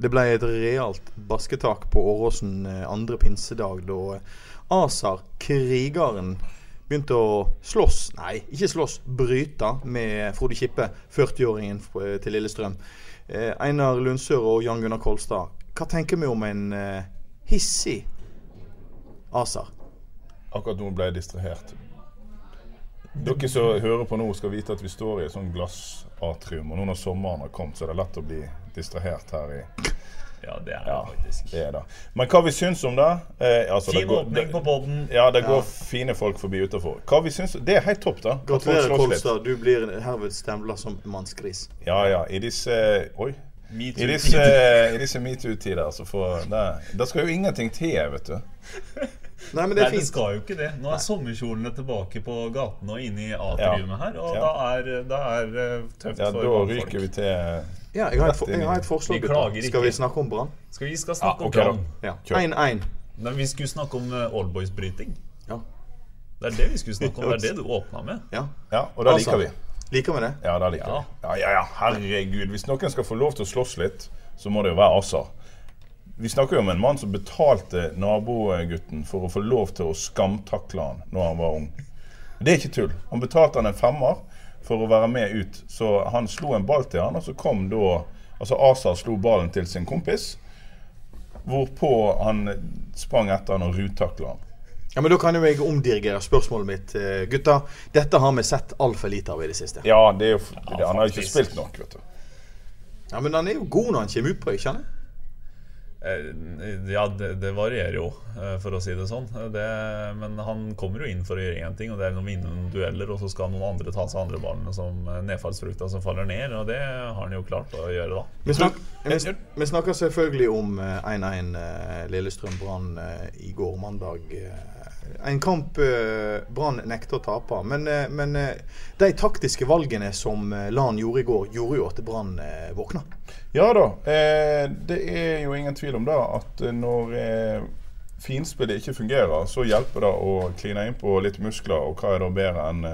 Det ble et realt basketak på Åråsen eh, andre pinsedag da Asar, krigeren, begynte å slåss Nei, ikke slåss, bryte med Frode Kippe, 40-åringen til Lillestrøm. Eh, Einar Lundsør og Jan Gunnar Kolstad, hva tenker vi om en eh, hissig Asar? Akkurat nå ble jeg distrahert. Dere som hører på nå, skal vite at vi står i et sånt glassatrium. Og nå når sommeren har kommet, så er det lett å bli distrahert her i Ja, det er Ja, det faktisk. det er det. Men hva vi syns om det eh, altså, Fin åpning på poden. Ja, det går fine folk forbi utafor. Hva vi syns Det er helt topp, da. Gratulerer. Kolstad. Du blir herved stempla som mannsgris. Ja, ja. I disse Oi. I disse, i disse metoo-tider, så får det, det skal jo ingenting til, vet du. Nei, men det Nei, det skal jo ikke det. Nå er sommerkjolene tilbake på gatene og inne i atriumet her, og Ja. da er det er eh, tøft Ja, for Da ryker vi til Ja, jeg har et, for, jeg har et forslag. Vi Skal vi snakke om Brann? Skal vi skal Ja, snakke om. Brann? Ja. Kjør. 1-1. Men vi skulle snakke om eh, oldboys-bryting. Ja. Det er det vi skulle snakke om. Det er det du åpna med. ja. Ja, og da Altså. liker vi. Liker vi det? Ja, da liker Ja. vi. Ja, ja, ja. Herregud. Hvis noen skal få lov til å slåss litt, så må det jo være Asa. Vi snakker jo om en mann som betalte nabogutten for å få lov til å skamtakle han når han var ung. Det er ikke tull. Han betalte han en femmer for å være med ut. Så han slo en ball til han, og så kom da Altså Asa slo ballen til sin kompis, hvorpå han sprang etter han og ruttakla han. Ja, men Da kan jo jeg omdirigere spørsmålet mitt. eh, Gutta, dette har vi sett altfor lite av i det siste. Ja, det er jo det, Han har jo ikke spilt nok, vet du. Ja, Men han er jo god når han kommer utpå, ikke sant? Eh, Ja, det, det varierer jo, eh, for å si det sånn. Det, men han kommer jo inn for å gjøre én ting, og det er å vinne noen dueller. Og så skal noen andre ta seg andre ballene som eh, nedfallsfrukta som faller ned. Og det har han jo klart å gjøre, da. Vi, snak, vi, vi snakker selvfølgelig om eh, 1-1 eh, Lillestrøm-Brann eh, i går mandag. En kamp eh, Brann nekter å tape. Men, eh, men eh, de taktiske valgene som Lan gjorde i går, gjorde jo at Brann våkna. Ja da. Det er jo ingen tvil om det at når finspillet ikke fungerer, så hjelper det å kline inn på litt muskler. Og hva er da bedre enn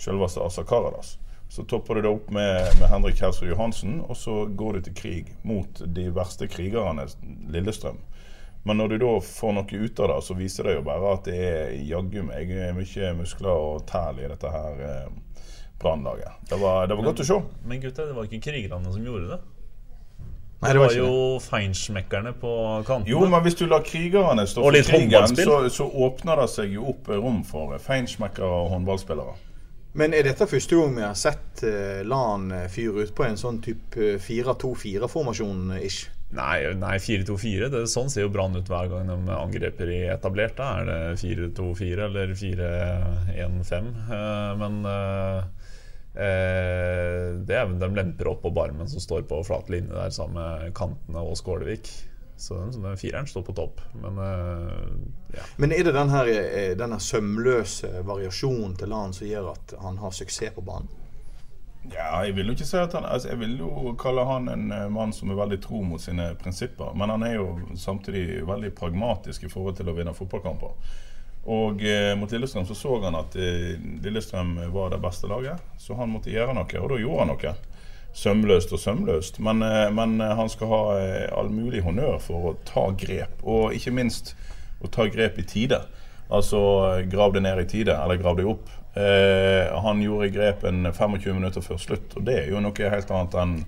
selveste Asa Karadas? Så topper du det opp med, med Henrik Hersrud Johansen, og så går du til krig mot de verste krigerne, Lillestrøm. Men når du da får noe ut av det, så viser det jo bare at det er jaggu meg mye muskler og tæl i dette her eh, brannlaget. Det var, det var godt å se. Men gutta, det var ikke krigerne som gjorde det. Nei, Det var ikke jo feinschmeckerne på kantene. Jo, men hvis du lar krigerne stå for krigen, så, så åpner det seg jo opp rom for feinschmeckere og håndballspillere. Men er dette første gang vi har sett eh, Lan eh, fyre ut på en sånn type 4-2-4-formasjon ish? Nei, nei 4-2-4. Sånn ser jo Brann ut hver gang de angriper i etablert. Er det 4-2-4 eller 4-1-5. Eh, Men eh, eh, det er, de lemper opp på barmen som står på flat linje der sammen med kantene og Skålevik. Så den, den fireren står på topp. Men ja. Men er det den her, eh, denne sømløse variasjonen til Lan som gjør at han har suksess på banen? Ja, jeg vil jo ikke si at han altså, Jeg vil jo kalle han en eh, mann som er veldig tro mot sine prinsipper. Men han er jo samtidig veldig pragmatisk i forhold til å vinne fotballkamper. Og eh, mot Lillestrøm så så han at eh, Lillestrøm var det beste laget, så han måtte gjøre noe, og da gjorde han noe. Sømløst og sømløst. Men, eh, men eh, han skal ha eh, all mulig honnør for å ta grep, og ikke minst å ta grep i tide. Altså grav det ned i tide, eller grav det opp. Eh, han gjorde grep en 25 minutter før slutt, og det er jo noe helt annet enn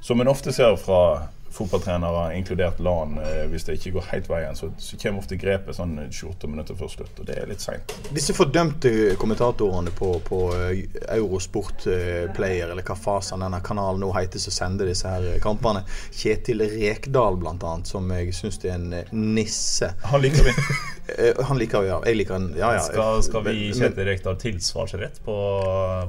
som en ofte ser fra fotballtrenere, inkludert LAN. Eh, hvis det ikke går helt veien, så, så kommer ofte grepet sånn 28 minutter før slutt, og det er litt seint. Disse fordømte kommentatorene på, på eh, Eurosport Player, eller hva fasen denne kanalen nå heter, som sender disse her kampene. Kjetil Rekdal, annet, som jeg syns er en nisse. Han liker vi. Eh, Han liker jo, ja. Jeg liker han. Ja, ja. Skal, skal vi gi Kjetil Rekdal tilsvarsrett på,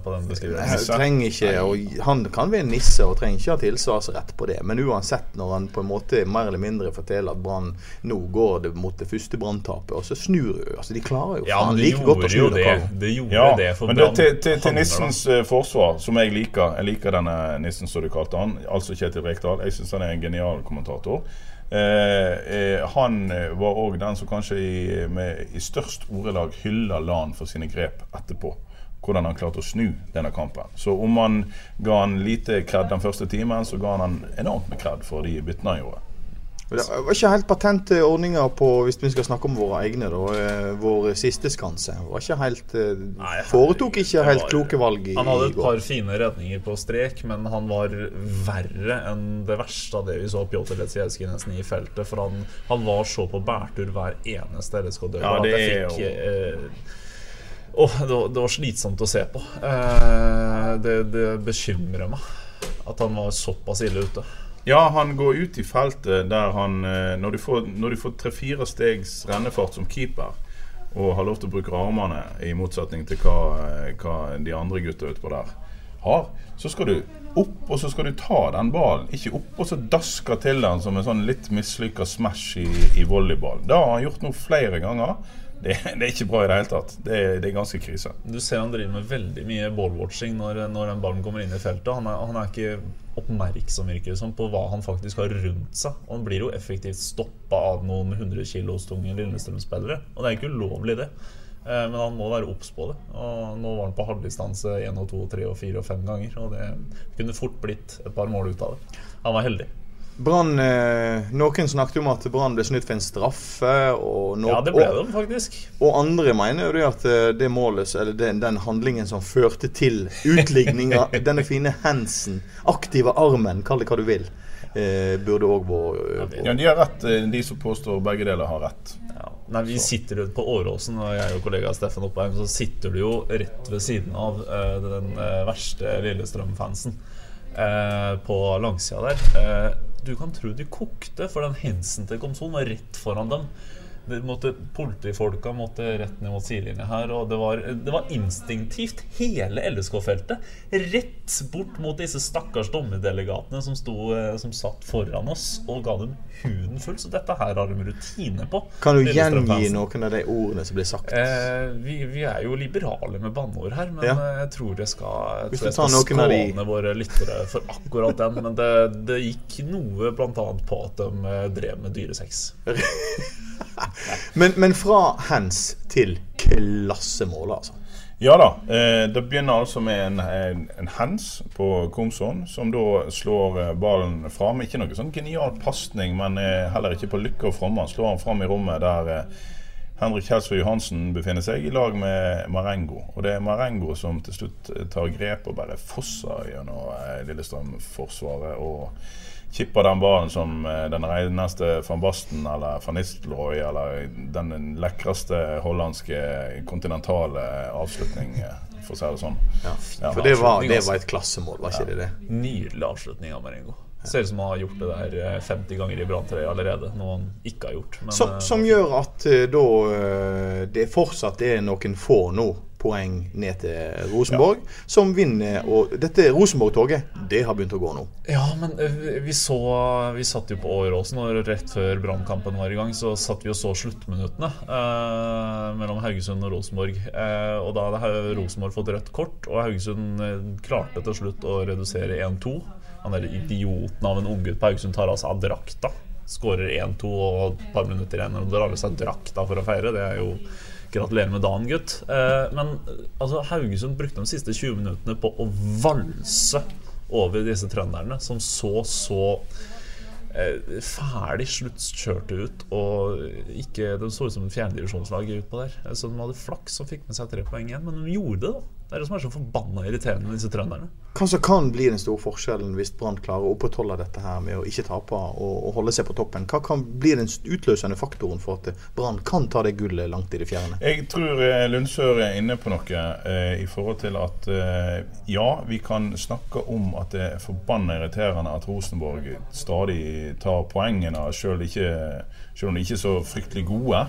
på den beskrivelsen? Jeg ikke og Han kan være nisse og trenger ikke ha tilsvarsrett på det. Men uansett, når han på en måte mer eller mindre forteller at Brann nå går det mot det første branntapet, og så snur jo altså De klarer jo Ja, faen men like godt å snu det. det. Det gjorde Ja, det for men det, Brann. til, til, til nissens eh, forsvar, som jeg liker Jeg liker denne nissen som du kalte han, altså Kjetil Rekdal. Jeg syns han er en genial kommentator. Eh, eh, han eh, var òg den som kanskje i, med, i størst ordelag hylla LAN for sine grep etterpå. Hvordan han klarte å snu denne kampen. Så om han ga han lite kred den første timen, så ga han enormt med kred for de byttene han gjorde. Det var ikke helt patente ordninger på, hvis vi skal snakke om våre egne, da. eh, Vår siste skanse. Var ikke helt eh, Nei, Foretok ikke helt var- kloke valg i, Han hadde et par fine redninger på strek, men han var verre enn det verste av det vi så Pjotr Letsjevskij nesten i feltet. For han, han var så på bærtur hver eneste LSK-dør Ja, det fikk jo- eh, det, var, det var slitsomt å se på. Eh, det, det bekymrer meg at han var såpass ille ute. Ja, han går ut i feltet der han eh, Når du får, får tre-fire stegs rennefart som keeper og har lov til å bruke armene, i motsetning til hva, eh, hva de andre gutta utpå der har, så skal du opp, og så skal du ta den ballen. Ikke opp og så daske til den som en sånn litt mislykka smash i, i volleyball. Det har han gjort nå flere ganger. Det, det er ikke bra i det hele tatt. Det, det er ganske krise. Du ser han driver med veldig mye ballwatching når, når den ballen kommer inn i feltet. Han er, han er ikke oppmerksom virker det som, på hva han faktisk har rundt seg. Og han blir jo effektivt stoppa av noen 100 kilos tunge Lillestrøm-spillere. Og det er ikke ulovlig, det. Eh, Men han må være obs på det. Og nå var han på halvdistanse 1 og 2 og 3 og 4 og 5 ganger. Og det kunne fort blitt et par mål ut av det. Han var heldig. Brann eh, Noen snakket om at Brann ble snytt for en straffe. Og, no Ja, det ble og, de faktisk. og andre mener jo det at eh, det målet, eller den, den handlingen som førte til utligninga, denne fine handsen, aktive armen, kall det hva du vil, eh, burde òg vært Ja, De har rett, eh, de som påstår begge deler har rett. Ja. Nei, vi sitter jo på Åråsen, og jeg og kollega Steffen Oppheim, så sitter du jo rett ved siden av uh, den uh, verste Lillestrøm-fansen Uh, på langsida der. Du kan tro de kokte, for den hensen til Komson var rett foran dem. Måtte, politifolka måtte rett ned mot sidelinja her, og det var, det var instinktivt hele LSK-feltet. Rett bort mot disse stakkars dommerdelegatene som, sto, eh, som satt foran oss og ga dem huden full. Så dette her har de rutine på. Kan du gjengi noen av de ordene som blir sagt? Eh, vi, vi er jo liberale med banneord her, men Ja. jeg tror jeg skal, jeg tror jeg skal skåne våre lyttere for akkurat den. Men det, det gikk noe bl.a. på at de eh, drev med dyresex. Men, men fra hands til klassemål, altså. Ja da. Eh, det begynner altså med en, en, en hands på Komson, som da slår eh, ballen fram. Ikke noe sånn genial pasning, men eh, heller ikke på lykke og fromme. Han slår han fram i rommet der eh, Henrik Kjelsrud Johansen befinner seg, i lag med Marengo. Og det er Marengo som til slutt tar grep og bare fosser gjennom Lillestrøm-forsvaret. og kipper den ballen som eh, den reneste van Basten eller van Nistelrooy eller den lekreste hollandske kontinentale avslutning, eh, for å si det sånn. Ja. Ja, For det var, det altså. var et klassemål, var ikke det det? Nydelig avslutning av Marengo. Ser ut som han har gjort det der eh, 50 ganger i Branntreet allerede. Noe han ikke har gjort. Men, Som, eh, som gjør at eh, da eh, det fortsatt er noen få nå poeng ned til Rosenborg, som vinner. Og dette Rosenborg-toget, det har begynt å gå nå. Ja, men eh, vi så Vi satt jo på Åråsen, og rett før brannkampen var i gang, så satt vi og så sluttminuttene eh, mellom Haugesund og Rosenborg. Eh, og da hadde Rosenborg fått rødt kort, og Haugesund eh, klarte til slutt å redusere 1-2. Han der idioten av en unggutt på Haugesund tar av seg drakta. Skårer 1-2 og et par minutter igjen og drar av seg drakta for å feire. Det er jo Gratulerer med dagen, gutt. Eh, men altså, Haugesund brukte de siste 20 minuttene på å valse over disse trønderne, som så så ferdig sluttkjørte ut. Og ikke, De så ut som en fjerndivisjonslag utpå der. Eh, Så de hadde flaks som fikk med seg tre poeng igjen, men de gjorde det, da. Det er det som er så forbanna irriterende med disse trønderne. Hva som kan bli den store forskjellen hvis Brann klarer å opprettholde dette her med å ikke tape og, og holde seg på toppen? Hva kan bli den utløsende faktoren for at Brann kan ta det gullet langt i det fjerne? Jeg tror eh, Lundsør er inne på noe eh, i forhold til at eh, ja, vi kan snakke om at det er forbanna irriterende at Rosenborg stadig tar poengene, selv, om de ikke er så fryktelig gode.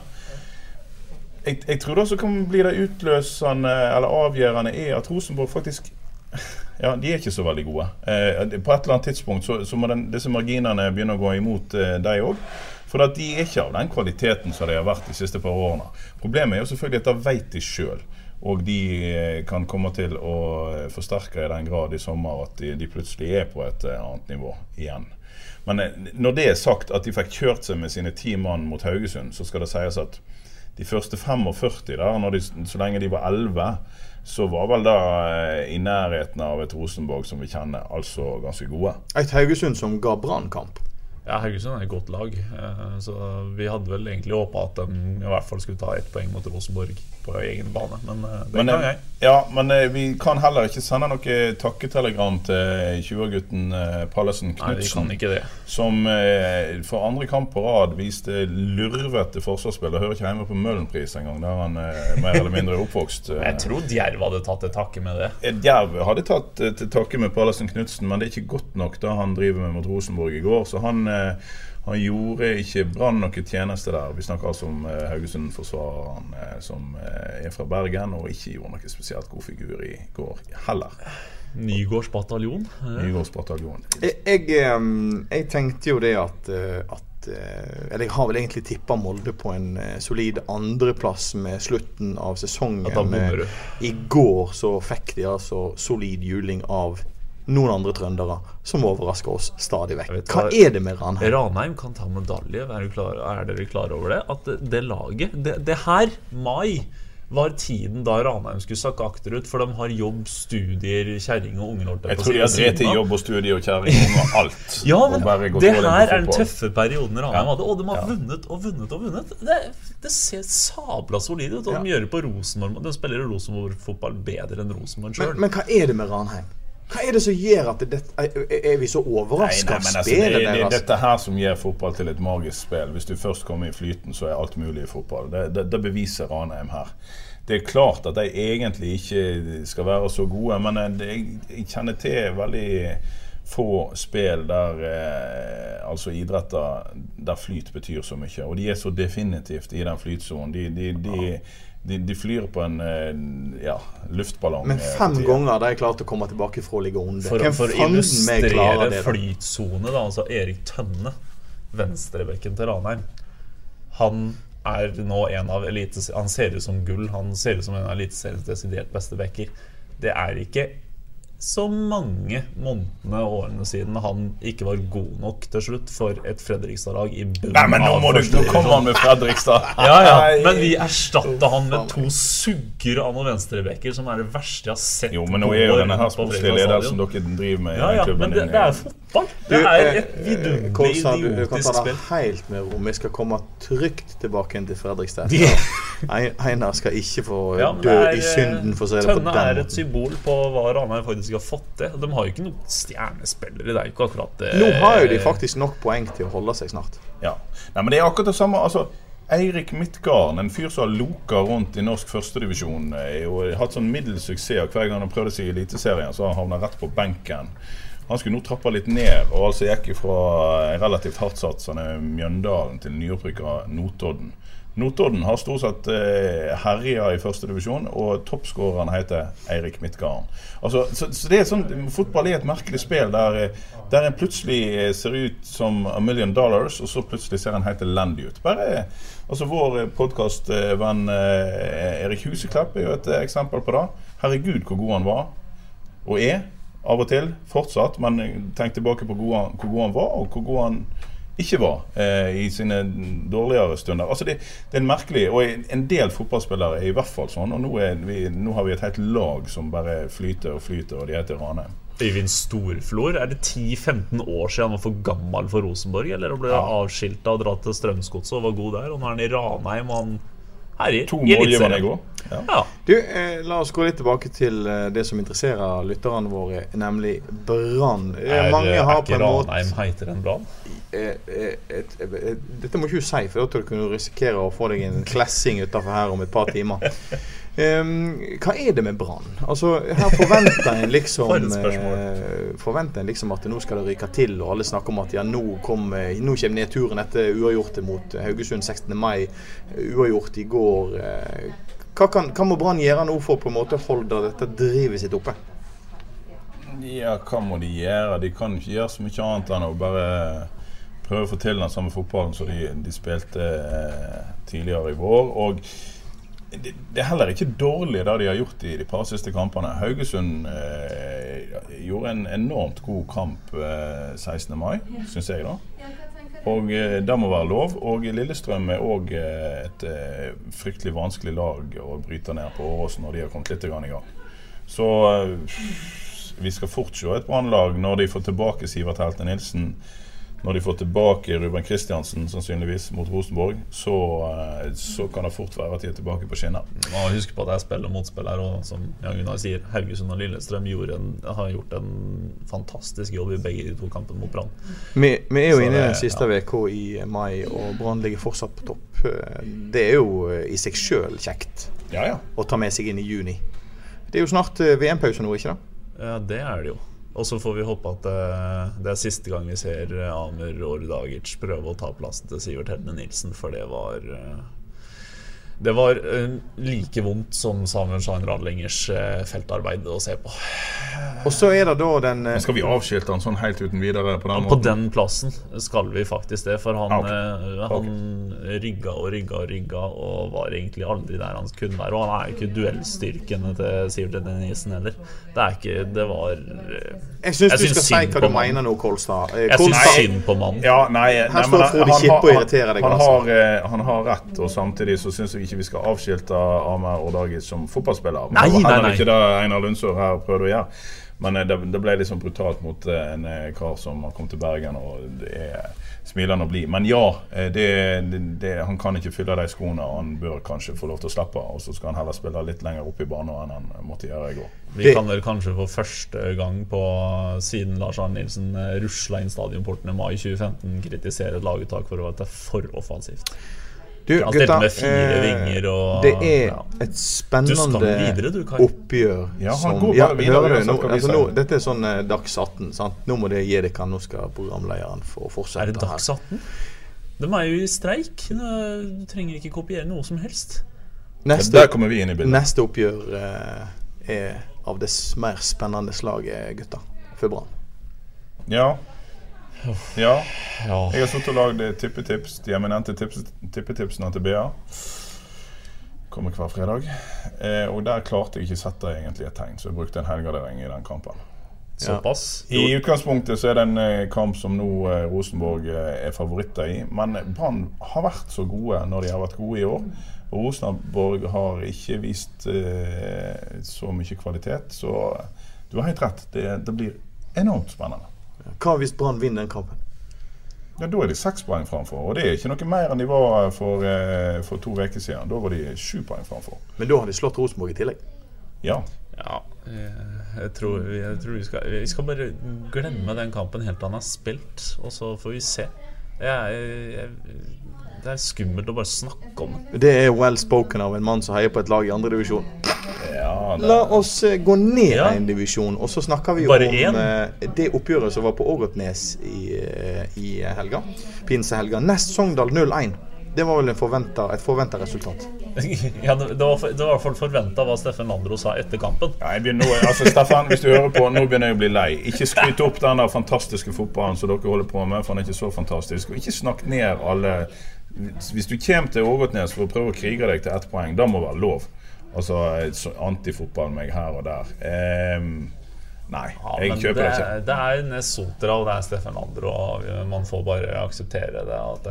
jeg, jeg tror det også kan bli det utløsende eller avgjørende, er at Rosenborg faktisk ja, de er ikke så veldig gode. Eh, på et eller annet tidspunkt så, så må den, disse marginene begynne å gå imot eh, deg òg. For de er ikke av den kvaliteten som de har vært de siste par årene. Problemet er jo selvfølgelig at det vet de sjøl. Og de eh, kan komme til å eh, forsterke i den grad i sommer at de, de plutselig er på et eh, annet nivå igjen. Men når det er sagt at de fikk kjørt seg med sine ti mann mot Haugesund, så skal det sies at de første 45 der, de, så lenge de var 11 så var vel da i nærheten av et Rosenborg som vi kjenner, altså ganske gode. Et Haugesund som ga Brannkamp. Ja, Haugesund er et godt lag. Så vi hadde vel egentlig håpa at de i hvert fall skulle ta ett poeng mot Rosenborg på egen bane, men det men, kan jeg. Ja, men vi kan heller ikke sende noe takketelegram til 20-gutten Pallesen Knutsen. Som for andre kamp på rad viste lurvete forsvarsspill. Det hører ikke hjemme på Møhlenpris engang, der han er mer eller mindre oppvokst. jeg tror Djerv hadde tatt til takke med det. Djerv hadde tatt til takke med Pallesen Knutsen, men det er ikke godt nok da han driver med mot Rosenborg i går. Så han han gjorde ikke Brann noe tjeneste der. Vi snakker altså om eh, Haugesund-forsvareren eh, som eh, er fra Bergen, og ikke gjorde noe spesielt god figur i går heller. Nygårdsbataljon? Nygårdsbataljon. Jeg, jeg, jeg, tenkte jo det at, at Eller jeg har vel egentlig tippa Molde på en solid andreplass med slutten av sesongen. I går så fikk de altså solid juling av noen andre trøndere som overrasker oss stadig vekk. Hva er det med Ranheim? Ranheim kan ta medalje. Er, klar, er dere klare over det? At det, det laget det, det, her, mai, var tiden da Ranheim skulle sakke akterut, for de har jobb, studier, kjerring og unger. Jeg tror de har drevet i jobb og studier og kjerring og alt. ja, men det her er den tøffe perioden Ranheim hadde, og de har ja. vunnet og vunnet og vunnet. Det, det ser sabla solid ut. Og de gjør det på Rosenborg. De spiller Rosenborg-fotball bedre enn Rosenborg sjøl. Men, men hva er det med Ranheim? Hva er det som gjør at det, Er vi så overraska av spillet deres? det, det, dette her som gjør fotball til et magisk spill. Hvis du først kommer i flyten, så er alt mulig i fotball. Det, det, det beviser Ranheim her. Det er klart at de egentlig ikke skal være så gode, men jeg, jeg kjenner til veldig få spill der eh, altså idretter der flyt betyr så mye. Og de er så definitivt i den flytsonen. De, de, de de, de, flyr på en eh, ja, luftballong. Men eh, fem ganger har de klart å komme tilbake fra å ligge under. For, for å illustrere flytsone, da, altså Erik Tønne, venstrebekken til Ranheim Han er nå en av elites... Han ser ut som gull. Han ser ut som en av eliteseriens desidert beste bekker. Det er ikke så mange månedene og årene siden han ikke var god nok til slutt for et Fredrikstad-lag i bunnen Nei, men nå må du Nå kommer han med Fredrikstad! ja, ja, Men vi erstatta han med to sugger av noen venstrebekker, som er det verste jeg har sett. Jo, men nå er jo denne her sportslige ledelsen dere driver med ja, ja, men det, det er fotball. Det er et eh, vidunderlig idiotisk spill. Du kan ta det helt med ro. Vi skal komme trygt tilbake til Fredrikstad. Einar skal ikke få dø i synden, for å si det på den Tønne er et symbol på hva Ranheim faktisk faktisk har fått det. De har jo ikke noen stjernespillere. Det er ikke akkurat det. Nå har jo de faktisk nok poeng til å holde seg snart. Ja, Nei, men det er akkurat det samme. altså Eirik Midtgarden, en fyr som har loka rundt i norsk førstedivisjon, har hatt sånn middels suksess. Hver gang han prøvde seg i Eliteserien, så har han havna rett på benken. Han skulle nå trappe litt ned, og altså gikk fra relativt hardtsatsende Mjøndalen til nyopprykka Notodden. Notodden har stort sett eh, herja i førstedivisjon, og toppskåreren heter Eirik Midtgarden. Altså, så, så, det er sånn, Fotball er et merkelig spill der, eh, der en plutselig eh, ser ut som a million dollars, og så plutselig ser en helt elendig ut. Bare, altså Vår podkastvenn eh, Erik Huseklepp er jo et eksempel på det. Herregud, hvor god han var, og er, av og til. Fortsatt. Men tenk tilbake på hvor god han var, og hvor god han ikke var eh, i sine dårligere stunder. Altså det, det, er en merkelig Og en del fotballspillere er i hvert fall sånn. Og nå, vi, nå har vi et helt lag som bare flyter og flyter, og de heter Ranheim. Øyvind Storflor, er det 10-15 år siden han var for gammel for Rosenborg? Eller ble ja. avskilta og dratt til Strømsgodset og var god der? Og nå er han i Ranheim, og han herjer. To målgivende i går. Ja. Ja. Du, eh, la oss gå litt tilbake til eh, det som interesserer lytterne våre, nemlig Brann. Er, Mange har på en måte? Eh, eh, dette må ikke du si, for da tror du kunne risikere å få deg en klessing utafor her om et par timer. Ehm, hva er det med Brann? Altså, her forventer en liksom eh, Forventer en liksom at nå skal det ryke til, og alle snakker om at ja, nå, kom, eh, nå kommer nedturen etter uavgjortet mot Haugesund 16. mai. Uavgjort i går. eh, Hva, kan, hva må Brann gjøre nå for på en måte holde dette drivet sitt oppe? Ja, hva må de gjøre? De kan ikke gjøre så mye annet enn å bare prøve å få til den samme fotballen som de, de spilte eh, tidligere i vår. Og det, det er heller ikke dårlig det de har gjort i de par siste kampene. Haugesund eh, gjorde en enormt god kamp eh, 16. mai, syns jeg, da. Og eh, det må være lov. Og Lillestrøm er òg eh, et eh, fryktelig vanskelig lag å bryte ned på Åråsen når de har kommet litt i gang. Så eh, vi skal fort se et Brannlag når de får tilbake Sivert Helte Nilsen. Når de får tilbake Ruben Kristiansen, sannsynligvis, mot Rosenborg, så, eh, så kan det fort være at de er tilbake på skinner. Ja, husk på at jeg spiller motspill her, og som Jan Gunnar sier, Haugesund og Lillestrøm en, har gjort en fantastisk jobb i begge de to kampene mot Brann. Vi, vi er jo Så inne i den siste uka i mai, og Brann ligger fortsatt på topp. Det er jo eh, i seg sjøl kjekt Ja, ja. å ta med seg inn i juni. Det er jo snart eh, VM-pause nå, ikke det? Ja, det er det jo. Og så får vi håpe at det, det er siste gang vi ser Amur Amer Ordagic prøve å ta plassen til Sivert Helne Nilsen, for det var eh, Det var eh, like vondt som Samuel Schein Radlingers eh, feltarbeid å se på. Og så er det da den eh, Men skal vi avskilte han sånn helt uten videre på den På måten? den plassen skal vi faktisk det, for han, okay. ok. eh, han rygga og rygga og rygga og var egentlig aldri der han kunne være. Og han er jo ikke duellstyrkene til Sivert Denisen heller. Det er ikke Det var Jeg syns du skal si hva du mener nå, Kolstad. Eh, Jeg syns synd på mannen. Ja, nei, nei står Frode han Kippe og irriterer deg, Han, altså. har, han har rett, og samtidig så syns jeg ikke vi skal avskilte Amer Ordagic som fotballspiller. Men Nei, det var nei, heller nei. ikke det Einar Lundsør her prøvde å gjøre. Men eh, det, det ble sånn brutalt mot eh, en eh, kar som har kommet til Bergen, og det er smilende å bli. Men ja, det, det, det, han kan ikke fylle de skoene. Han bør kanskje få lov til å slappe og så skal han heller spille litt lenger opp i banen enn han måtte gjøre i går. Vi kan vel kanskje for første gang på siden Lars Arne Nilsen rusla inn stadionporten i mai 2015 kritisere et laguttak for å være for offensivt. Du, Han gutta, med fire eh, og Det er ja. et spennende videre, du, oppgjør Ja, som går ja, videre, hører du, nå, altså, nå. Dette er sånn eh, Dags 18. Sant? Nå må det gi dere. Nå skal programlederen få fortsette Er det. Dags 18? De er jo i streik. Du trenger ikke kopiere noe som helst. Neste, Der kommer vi inn i bildet. neste oppgjør eh, er av det mer spennende slaget, gutta. For Brann. Ja. Ja. Ja. Jeg har sittet og lagd tippetips. De eminente tips, tippetipsene til BA. Kommer hver fredag. Eh, og der klarte jeg ikke sette egentlig et tegn, så jeg brukte en helgardering i den kampen. Såpass. I utgangspunktet så er det en eh, kamp som nå eh, Rosenborg eh, er favoritter i. Men Brann har vært så gode når de har vært gode i år. Og Rosenborg har ikke vist eh, så mye kvalitet. Så du har helt rett. Det, det blir enormt spennende. Hva hvis Brann vinner den kampen? Ja, Da er de seks poeng framfor. Og det er ikke noe mer enn de var for, eh, for to uker siden. Da var de sju poeng framfor. Men da har de slått Rosenborg i tillegg. Ja. Ja, jeg, jeg, tror, jeg tror vi skal Vi skal bare glemme den kampen helt til han er spilt, og så får vi se. Jeg, jeg, det er skummelt å bare snakke om det. Det er well spoken av en mann som heier på et lag i andredivisjon. Ja det, La oss eh, gå ned Ja. en divisjon, og så snakker vi Bare om én? eh, det oppgjøret som var på Ågotnes i, eh, i helga. Pinsehelga. Nest Sogndal 0-1. Det var vel en forventet, et forventa resultat. Ja, det, det, var, det var i hvert fall forventa hva Steffen Landro sa etter kampen. Ja, jeg begynner nå, altså Steffen, hvis du hører på, nå begynner jeg å bli lei. Ikke skryt opp den der fantastiske fotballen som dere holder på med, for den er ikke så fantastisk. Og ikke snakk ned alle Hvis du kommer til Ågotnes for å prøve å krige deg til ett poeng, da må det være lov. Altså så antifotball meg her og der. Um, nei, Ja, jeg kjøper det, ikke. det er Nes Sotra det er Steffen Landro, og man får bare akseptere det. At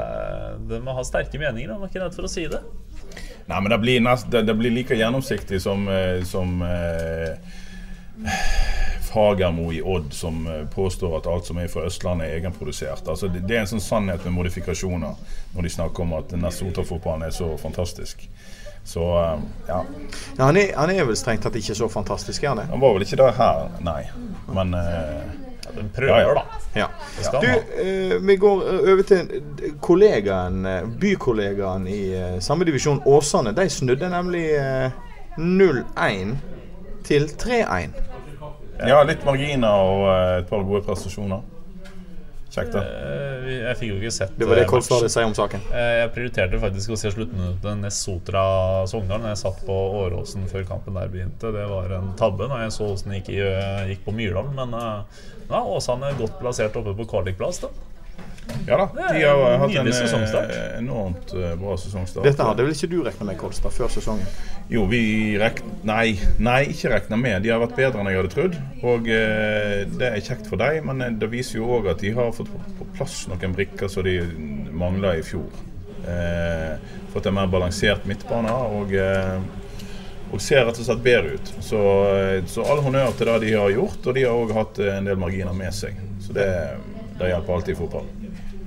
det, må ha sterke meninger. Man er ikke redd for å si det. Nei, men det blir, nest, det, det blir like gjennomsiktig som, eh, som eh, Fagermo i Odd, som eh, påstår at alt som er fra Østlandet, er egenprodusert. Altså, det, det er en sånn sannhet med modifikasjoner når de snakker om at Nessotra-fotballen er så fantastisk. Så eh, ja. Ja, han, er, han er vel strengt tatt ikke så fantastisk, er han det? Han var vel ikke det her, nei. Men eh, Ja, prøver, Ja, ja. da. Ja. Du, eh, vi går over til kollegaen, eh, bykollegaen i eh, samme divisjon, Åsane. De snudde nemlig eh, 0-1 til 3-1. Ja, litt marginer og eh, et par gode prestasjoner. Kjekt, da. Jeg, Jeg fikk jo ikke sett Det var det eh, Kolstad hadde å si om saken. Eh, Jeg prioriterte faktisk å se sluttminuttet Ness Sotra-Sogndal når jeg satt på Åråsen før kampen der begynte. Det var en tabbe når jeg så åssen det gikk, eh, gikk på Myrdal. Men eh, ja, Åsane er godt plassert oppe på kvalikplass. da Ja da. De har en hatt en eh, enormt eh, bra sesongstart. Dette hadde vel ikke du regna med, Kolstad, før sesongen? Jo, vi regner Nei, nei, ikke regna med. De har vært bedre enn jeg hadde trodd. Og eh, det er kjekt for deg, men eh, det viser jo òg at de har fått på, plass noen brikker som de mangla i fjor. Eh, fått en mer balansert midtbane og, eh, og ser rett og slett bedre ut. Så, eh, så all honnør til det de har gjort, og de har òg hatt eh, en del marginer med seg. Så det, det hjelper alltid i fotball.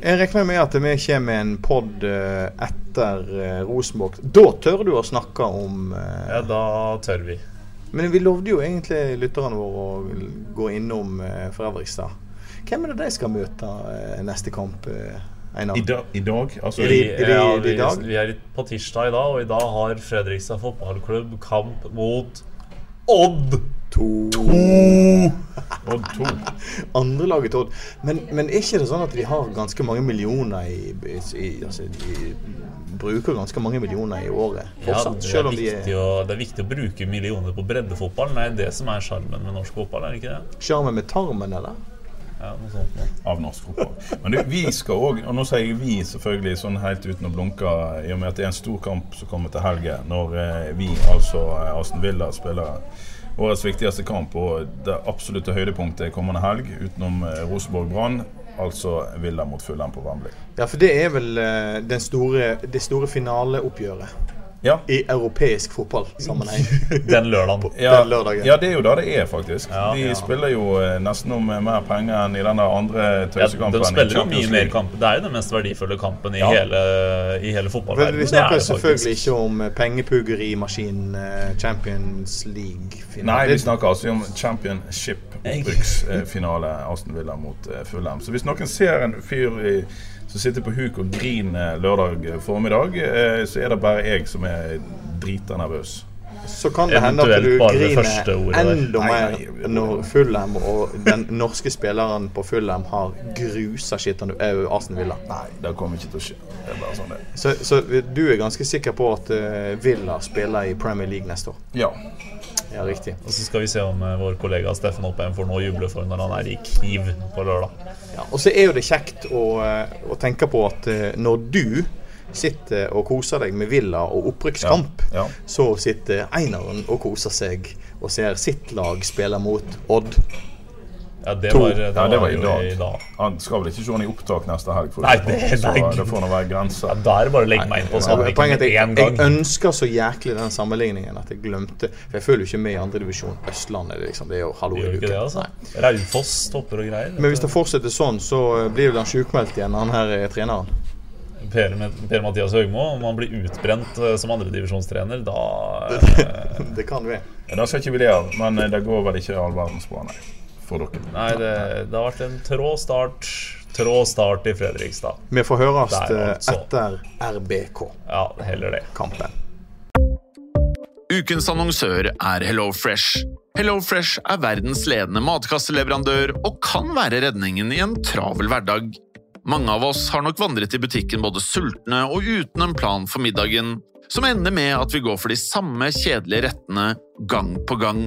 Jeg regner med at vi kommer med en pod eh, etter eh, Rosenborg. Da tør du å snakke om eh, Ja, da tør vi. Men vi lovde jo egentlig lytterne våre å gå innom Fredrikstad. Hvem er det de skal møte neste kamp, Einar? I, da, i dag altså, det- er det- ja, i vi, dag? vi er på tirsdag i dag, og i dag har Fredrikstad fotballklubb kamp mot Odd! To. Odd 2. Andrelaget til Odd. Men, men er ikke det sånn at de har ganske mange millioner i, i altså, De bruker ganske mange millioner i året Ja, det, er selv om de er, å, det er viktig å bruke millioner på breddefotball. Det er det som er sjarmen med norsk fotball, er det ikke det? Sjarmen med tarmen, eller? Ja, noe sånt noe. av norsk fotball. Men du, vi skal òg, og nå sier jeg vi selvfølgelig sånn helt uten å blunke, i og med at det er en stor kamp som kommer til helgen, når eh, vi, altså eh, Aston Villa, spiller årets viktigste kamp, og det absolutte høydepunktet kommende helg, utenom eh, Rosenborg Brann, altså Villa mot Fulham på Wembley. Ja, for det er vel det store, det store finaleoppgjøret Ja. i europeisk fotballsammenheng. Den lørdagen. Ja, Den lørdagen. ja, det er jo det det er, faktisk. Ja, de ja. spiller jo eh, nesten om eh, mer penger enn i den der andre Ja, de spiller jo mye mer kamp. Det er jo den mest verdifulle kampen i Ja. hele, i hele fotballverdenen. vi snakker selvfølgelig ikke om eh, pengepuggerimaskinen eh, Champions League. Nei, vi snakker altså om championship-opprykksfinale Aston Villa mot Fulham. Så hvis noen ser en fyr i, som sitter på huk og griner lørdag formiddag, eh, så er det bare jeg som er drita nervøs. Så kan det hende at du griner enda mer når Fulham og den norske spilleren på Fulham har grusa skitten uh, Arsen Villa. Nei, det kommer ikke til å skje. Det er bare sånn det. Så, så du er ganske sikker på at eh, Villa spiller i Premier League neste år? Ja. Ja, riktig. Og så skal vi se om eh, vår kollega Steffen Oppheim får noe å juble for når han er i Kiev på lørdag. Ja, og så er jo det kjekt å, eh, å tenke på at eh, når du sitter og koser deg med Villa og opprykkskamp, Ja, ja. så sitter Einaren og koser seg og ser sitt lag spille mot Odd. Ja, det To. var, det Ja, det var i dag. i dag. Han skal vel ikke se han i opptak neste helg, for Nei, det, det- så nei. det får nå være Ja, da er det bare å legge meg inn på Ja, Sandviken poenget er med at en jeg, jeg ønsker så jæklig den sammenligningen at jeg glemte For jeg føler jo ikke med i andredivisjon. Østlandet det liksom, det er jo hallo i uken. altså. Raufoss topper og greier. Men hvis det fortsetter sånn, så blir vel han sjukmeldt igjen, han her er treneren. Per, per Mathias Høgmo, om han blir utbrent eh, som andredivisjonstrener, da eh, Det kan vi. Ja, Det skal ikke vi le av, men eh, det går vel ikke all verdens bra, nei. For dere. Nei, det, det har vært en trå start. Trå start i Fredrikstad. Vi får høres altså. etter RBK-kampen. Ja, heller det. Ukens annonsør er HelloFresh. HelloFresh er verdens ledende matkasseleverandør og kan være redningen i en travel hverdag. Mange av oss har nok vandret i butikken både sultne og uten en plan for middagen, som ender med at vi går for de samme kjedelige rettene gang på gang.